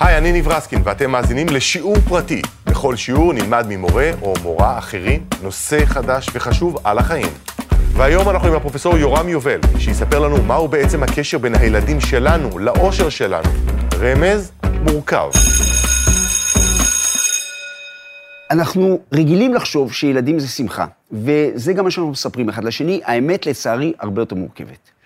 היי, אני ניב רסקין, ואתם מאזינים לשיעור פרטי. בכל שיעור נלמד ממורה או מורה אחרים נושא חדש וחשוב על החיים. והיום אנחנו עם הפרופסור יורם יובל, שיספר לנו מהו בעצם הקשר בין הילדים שלנו לאושר שלנו. רמז מורכב. אנחנו רגילים לחשוב שילדים זה שמחה, וזה גם מה שאנחנו מספרים אחד לשני. האמת, לצערי, הרבה יותר מורכבת.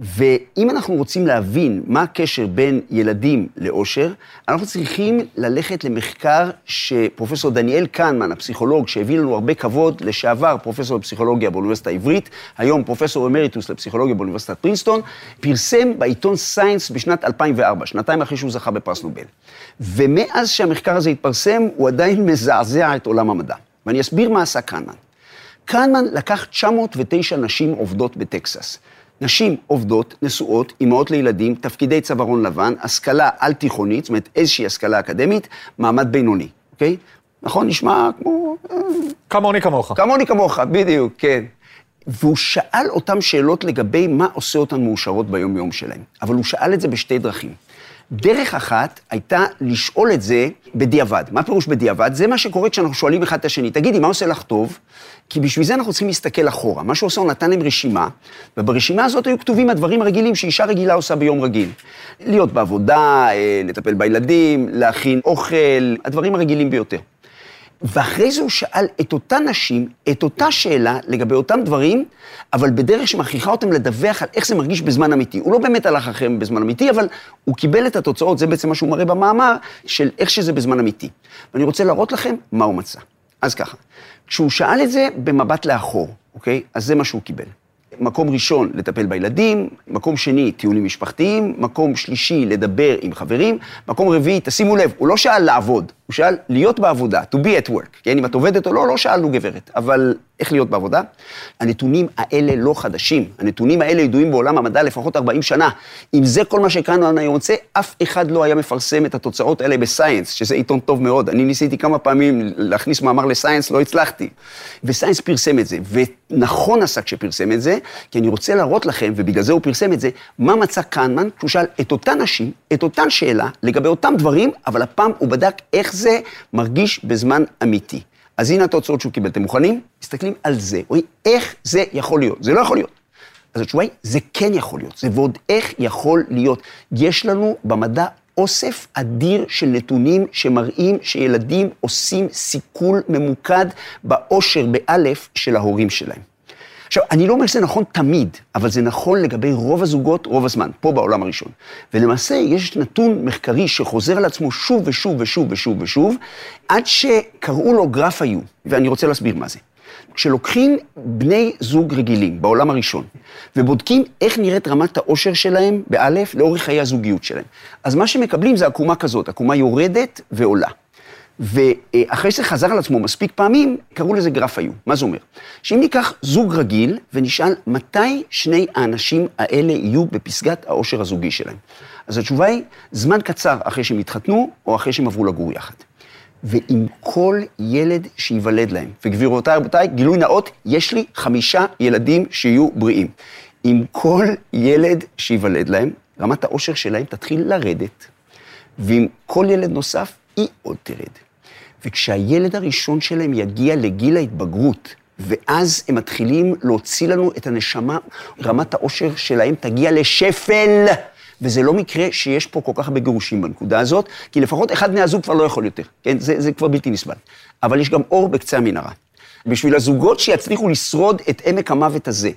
ואם אנחנו רוצים להבין מה הקשר בין ילדים לאושר, אנחנו צריכים ללכת למחקר שפרופסור דניאל קנמן, הפסיכולוג, שהביא לנו הרבה כבוד, לשעבר פרופסור לפסיכולוגיה באוניברסיטה העברית, היום פרופסור אמריטוס לפסיכולוגיה באוניברסיטת פרינסטון, פרסם בעיתון Science בשנת 2004, שנתיים אחרי שהוא זכה בפרס נובל. ומאז שהמחקר הזה התפרסם, הוא עדיין מזעזע את עולם המדע. ואני אסביר מה עשה קנמן. קנמן לקח 909 נשים עובדות בטקסס. נשים עובדות, נשואות, אימהות לילדים, תפקידי צווארון לבן, השכלה על-תיכונית, זאת אומרת איזושהי השכלה אקדמית, מעמד בינוני, אוקיי? נכון? נשמע כמו... אה, כמוני כמוך. כמוני כמוך, בדיוק, כן. והוא שאל אותם שאלות לגבי מה עושה אותן מאושרות ביום-יום שלהם. אבל הוא שאל את זה בשתי דרכים. דרך אחת הייתה לשאול את זה בדיעבד. מה פירוש בדיעבד? זה מה שקורה כשאנחנו שואלים אחד את השני, תגידי, מה עושה לך טוב? כי בשביל זה אנחנו צריכים להסתכל אחורה. מה שהוא עושה, הוא נתן להם רשימה, וברשימה הזאת היו כתובים הדברים הרגילים שאישה רגילה עושה ביום רגיל. להיות בעבודה, אה, לטפל בילדים, להכין אוכל, הדברים הרגילים ביותר. ואחרי זה הוא שאל את אותן נשים, את אותה שאלה לגבי אותם דברים, אבל בדרך שמכריחה אותם לדווח על איך זה מרגיש בזמן אמיתי. הוא לא באמת הלך אחריהם בזמן אמיתי, אבל הוא קיבל את התוצאות, זה בעצם מה שהוא מראה במאמר, של איך שזה בזמן אמיתי. ואני רוצה להראות לכם מה הוא מצא. אז ככה, כשהוא שאל את זה במבט לאחור, אוקיי? אז זה מה שהוא קיבל. מקום ראשון, לטפל בילדים, מקום שני, טיולים משפחתיים, מקום שלישי, לדבר עם חברים, מקום רביעי, תשימו לב, הוא לא שאל לעבוד, הוא שאל להיות בעבודה, to be at work, כן, אם את עובדת או לא, לא שאלנו גברת, אבל איך להיות בעבודה? הנתונים האלה לא חדשים, הנתונים האלה ידועים בעולם המדע לפחות 40 שנה. אם זה כל מה שקנון היום רוצה, אף אחד לא היה מפרסם את התוצאות האלה בסיינס, שזה עיתון טוב מאוד. אני ניסיתי כמה פעמים להכניס מאמר לסיינס, לא הצלחתי. וסיינס פרסם את זה, ונכון עשה כשפרסם את זה, כי אני רוצה להראות לכם, ובגלל זה הוא פרסם את זה, מה מצא קנמן, כשהוא שאל את אותן נשים, את אותן שאלה, לגבי אותם דברים, אבל הפעם הוא בדק איך זה מרגיש בזמן אמיתי. אז הנה התוצאות שהוא קיבל. אתם מוכנים? מסתכלים על זה, רואים איך זה יכול להיות. זה לא יכול להיות. אז התשובה היא, זה כן יכול להיות. זה ועוד איך יכול להיות. יש לנו במדע אוסף אדיר של נתונים שמראים שילדים עושים סיכול ממוקד באושר, באלף, של ההורים שלהם. עכשיו, אני לא אומר שזה נכון תמיד, אבל זה נכון לגבי רוב הזוגות רוב הזמן, פה בעולם הראשון. ולמעשה יש נתון מחקרי שחוזר על עצמו שוב ושוב ושוב ושוב ושוב, עד שקראו לו גרף היו, ואני רוצה להסביר מה זה. כשלוקחים בני זוג רגילים בעולם הראשון, ובודקים איך נראית רמת העושר שלהם, באלף, לאורך חיי הזוגיות שלהם, אז מה שמקבלים זה עקומה כזאת, עקומה יורדת ועולה. ואחרי שזה חזר על עצמו מספיק פעמים, קראו לזה גרף היו. מה זה אומר? שאם ניקח זוג רגיל ונשאל מתי שני האנשים האלה יהיו בפסגת העושר הזוגי שלהם. אז התשובה היא, זמן קצר אחרי שהם התחתנו, או אחרי שהם עברו לגור יחד. ועם כל ילד שייוולד להם, וגבירותיי, רבותיי, גילוי נאות, יש לי חמישה ילדים שיהיו בריאים. עם כל ילד שייוולד להם, רמת העושר שלהם תתחיל לרדת, ועם כל ילד נוסף, היא עוד תרד. וכשהילד הראשון שלהם יגיע לגיל ההתבגרות, ואז הם מתחילים להוציא לנו את הנשמה, רמת העושר שלהם תגיע לשפל. וזה לא מקרה שיש פה כל כך הרבה גירושים בנקודה הזאת, כי לפחות אחד בני הזוג כבר לא יכול יותר, כן? זה, זה כבר בלתי נסבל. אבל יש גם אור בקצה המנהרה. בשביל הזוגות שיצליחו לשרוד את עמק המוות הזה,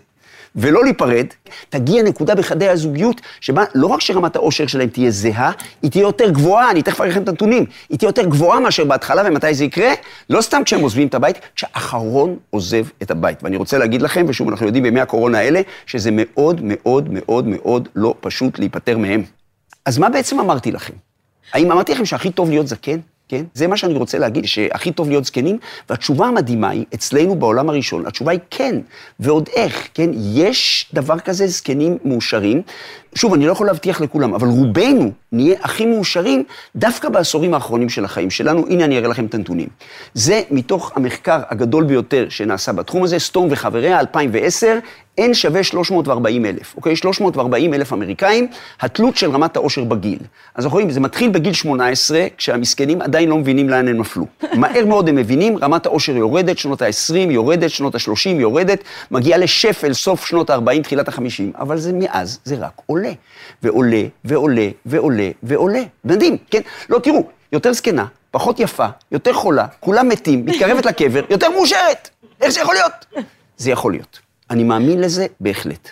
ולא להיפרד, תגיע נקודה בחיי הזוגיות שבה לא רק שרמת העושר שלהם תהיה זהה, היא תהיה יותר גבוהה, אני תכף אראה לכם את הנתונים, היא תהיה יותר גבוהה מאשר בהתחלה, ומתי זה יקרה? לא סתם כשהם עוזבים את הבית, כשהאחרון עוזב את הבית. ואני רוצה להגיד לכם, ושוב, אנחנו יודעים בימי הקורונה האלה, שזה מאוד מאוד מאוד מאוד לא פשוט להיפטר מהם. אז מה בעצם אמרתי לכם? האם אמרתי לכם שהכי טוב להיות זקן? כן? זה מה שאני רוצה להגיד, שהכי טוב להיות זקנים, והתשובה המדהימה היא, אצלנו בעולם הראשון, התשובה היא כן, ועוד איך, כן? יש דבר כזה זקנים מאושרים. שוב, אני לא יכול להבטיח לכולם, אבל רובנו נהיה הכי מאושרים דווקא בעשורים האחרונים של החיים שלנו. הנה, אני אראה לכם את הנתונים. זה מתוך המחקר הגדול ביותר שנעשה בתחום הזה, סטום וחבריה, 2010, N שווה 340 אלף, אוקיי? 340 אלף אמריקאים, התלות של רמת העושר בגיל. אז אנחנו רואים, זה מתחיל בגיל 18, כשהמסכנים עדיין לא מבינים לאן הם נפלו. מהר מאוד הם מבינים, רמת העושר יורדת, שנות ה-20 יורדת, שנות ה-30 יורדת, מגיעה לשפל סוף שנות ה-40, תחילת ה-50, אבל זה מאז, זה רק עולה. ועולה, ועולה, ועולה, ועולה. מדהים, כן? לא, תראו, יותר זקנה, פחות יפה, יותר חולה, כולם מתים, מתקרבת לקבר, יותר מאושרת. איך זה יכול להיות? זה יכול להיות. אני מאמין לזה בהחלט.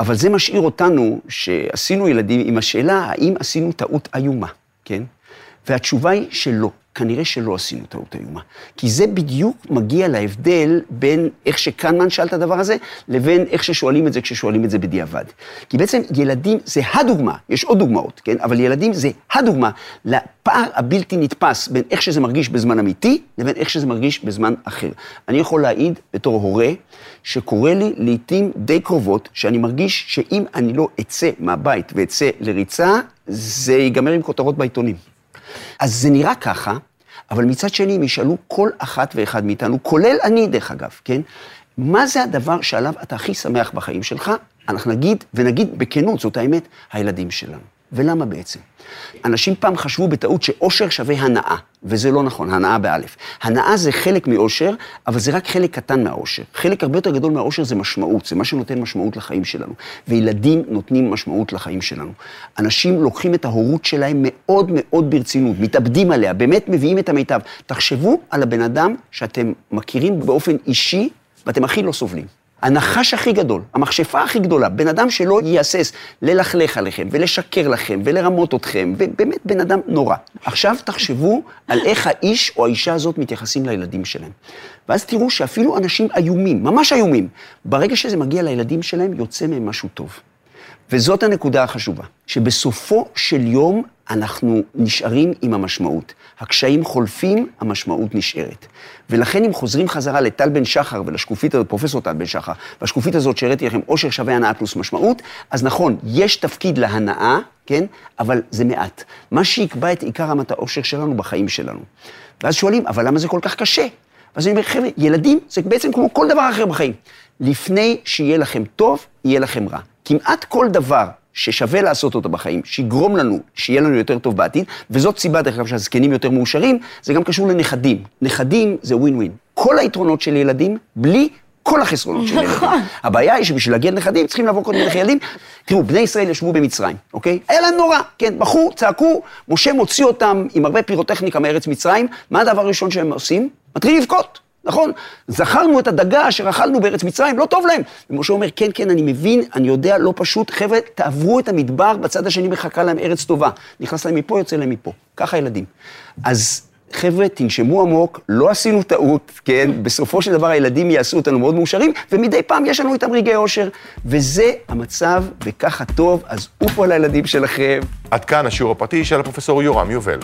אבל זה משאיר אותנו, שעשינו ילדים, עם השאלה האם עשינו טעות איומה, כן? והתשובה היא שלא. כנראה שלא עשינו טעות איומה. כי זה בדיוק מגיע להבדל בין איך שקנמן שאל את הדבר הזה, לבין איך ששואלים את זה כששואלים את זה בדיעבד. כי בעצם ילדים זה הדוגמה, יש עוד דוגמאות, כן? אבל ילדים זה הדוגמה לפער הבלתי נתפס בין איך שזה מרגיש בזמן אמיתי, לבין איך שזה מרגיש בזמן אחר. אני יכול להעיד בתור הורה, שקורה לי לעיתים די קרובות, שאני מרגיש שאם אני לא אצא מהבית ואצא לריצה, זה ייגמר עם כותרות בעיתונים. אז זה נראה ככה, אבל מצד שני, אם ישאלו כל אחת ואחד מאיתנו, כולל אני דרך אגב, כן? מה זה הדבר שעליו אתה הכי שמח בחיים שלך? אנחנו נגיד, ונגיד בכנות, זאת האמת, הילדים שלנו. ולמה בעצם? אנשים פעם חשבו בטעות שאושר שווה הנאה, וזה לא נכון, הנאה באלף. הנאה זה חלק מאושר, אבל זה רק חלק קטן מהאושר. חלק הרבה יותר גדול מהאושר זה משמעות, זה מה שנותן משמעות לחיים שלנו. וילדים נותנים משמעות לחיים שלנו. אנשים לוקחים את ההורות שלהם מאוד מאוד ברצינות, מתאבדים עליה, באמת מביאים את המיטב. תחשבו על הבן אדם שאתם מכירים באופן אישי, ואתם הכי לא סובלים. הנחש הכי גדול, המכשפה הכי גדולה, בן אדם שלא יהסס ללכלך עליכם ולשקר לכם ולרמות אתכם, ובאמת בן אדם נורא. עכשיו תחשבו על איך האיש או האישה הזאת מתייחסים לילדים שלהם. ואז תראו שאפילו אנשים איומים, ממש איומים, ברגע שזה מגיע לילדים שלהם, יוצא מהם משהו טוב. וזאת הנקודה החשובה, שבסופו של יום אנחנו נשארים עם המשמעות. הקשיים חולפים, המשמעות נשארת. ולכן אם חוזרים חזרה לטל בן שחר ולשקופית הזאת, פרופסור טל בן שחר, והשקופית הזאת שהראיתי לכם, עושר שווה הנאה פלוס משמעות, אז נכון, יש תפקיד להנאה, כן? אבל זה מעט. מה שיקבע את עיקר רמת העושר שלנו בחיים שלנו. ואז שואלים, אבל למה זה כל כך קשה? ואז אני אומר, חבר'ה, ילדים זה בעצם כמו כל דבר אחר בחיים. לפני שיהיה לכם טוב, יהיה לכם רע. כמעט כל דבר ששווה לעשות אותו בחיים, שיגרום לנו, שיהיה לנו יותר טוב בעתיד, וזאת סיבה, דרך אגב, שהזקנים יותר מאושרים, זה גם קשור לנכדים. נכדים זה ווין ווין. כל היתרונות של ילדים, בלי כל החסרונות של ילדים. נכון. הבעיה היא שבשביל להגיע לנכדים צריכים לעבור קודם דרך ילדים. תראו, בני ישראל ישבו במצרים, אוקיי? היה להם נורא, כן, בכו, צעקו, משה מוציא אותם עם הרבה פירוטכניקה מארץ מצרים, מה הדבר הראשון שהם עושים? מתחילים לבכות. נכון? זכרנו את הדגה אשר אכלנו בארץ מצרים, לא טוב להם. ומשה אומר, כן, כן, אני מבין, אני יודע, לא פשוט. חבר'ה, תעברו את המדבר, בצד השני מחכה להם ארץ טובה. נכנס להם מפה, יוצא להם מפה. ככה ילדים. אז חבר'ה, תנשמו עמוק, לא עשינו טעות, כן? בסופו של דבר הילדים יעשו אותנו מאוד מאושרים, ומדי פעם יש לנו איתם רגעי אושר. וזה המצב, וככה טוב, אז עופו על הילדים שלכם. עד כאן השיעור הפרטי של הפרופסור יורם יובל.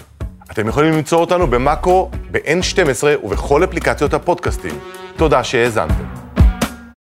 אתם יכולים למצוא אותנו במאקו, ב-N12 ובכל אפליקציות הפודקאסטים. תודה שהאזנתם.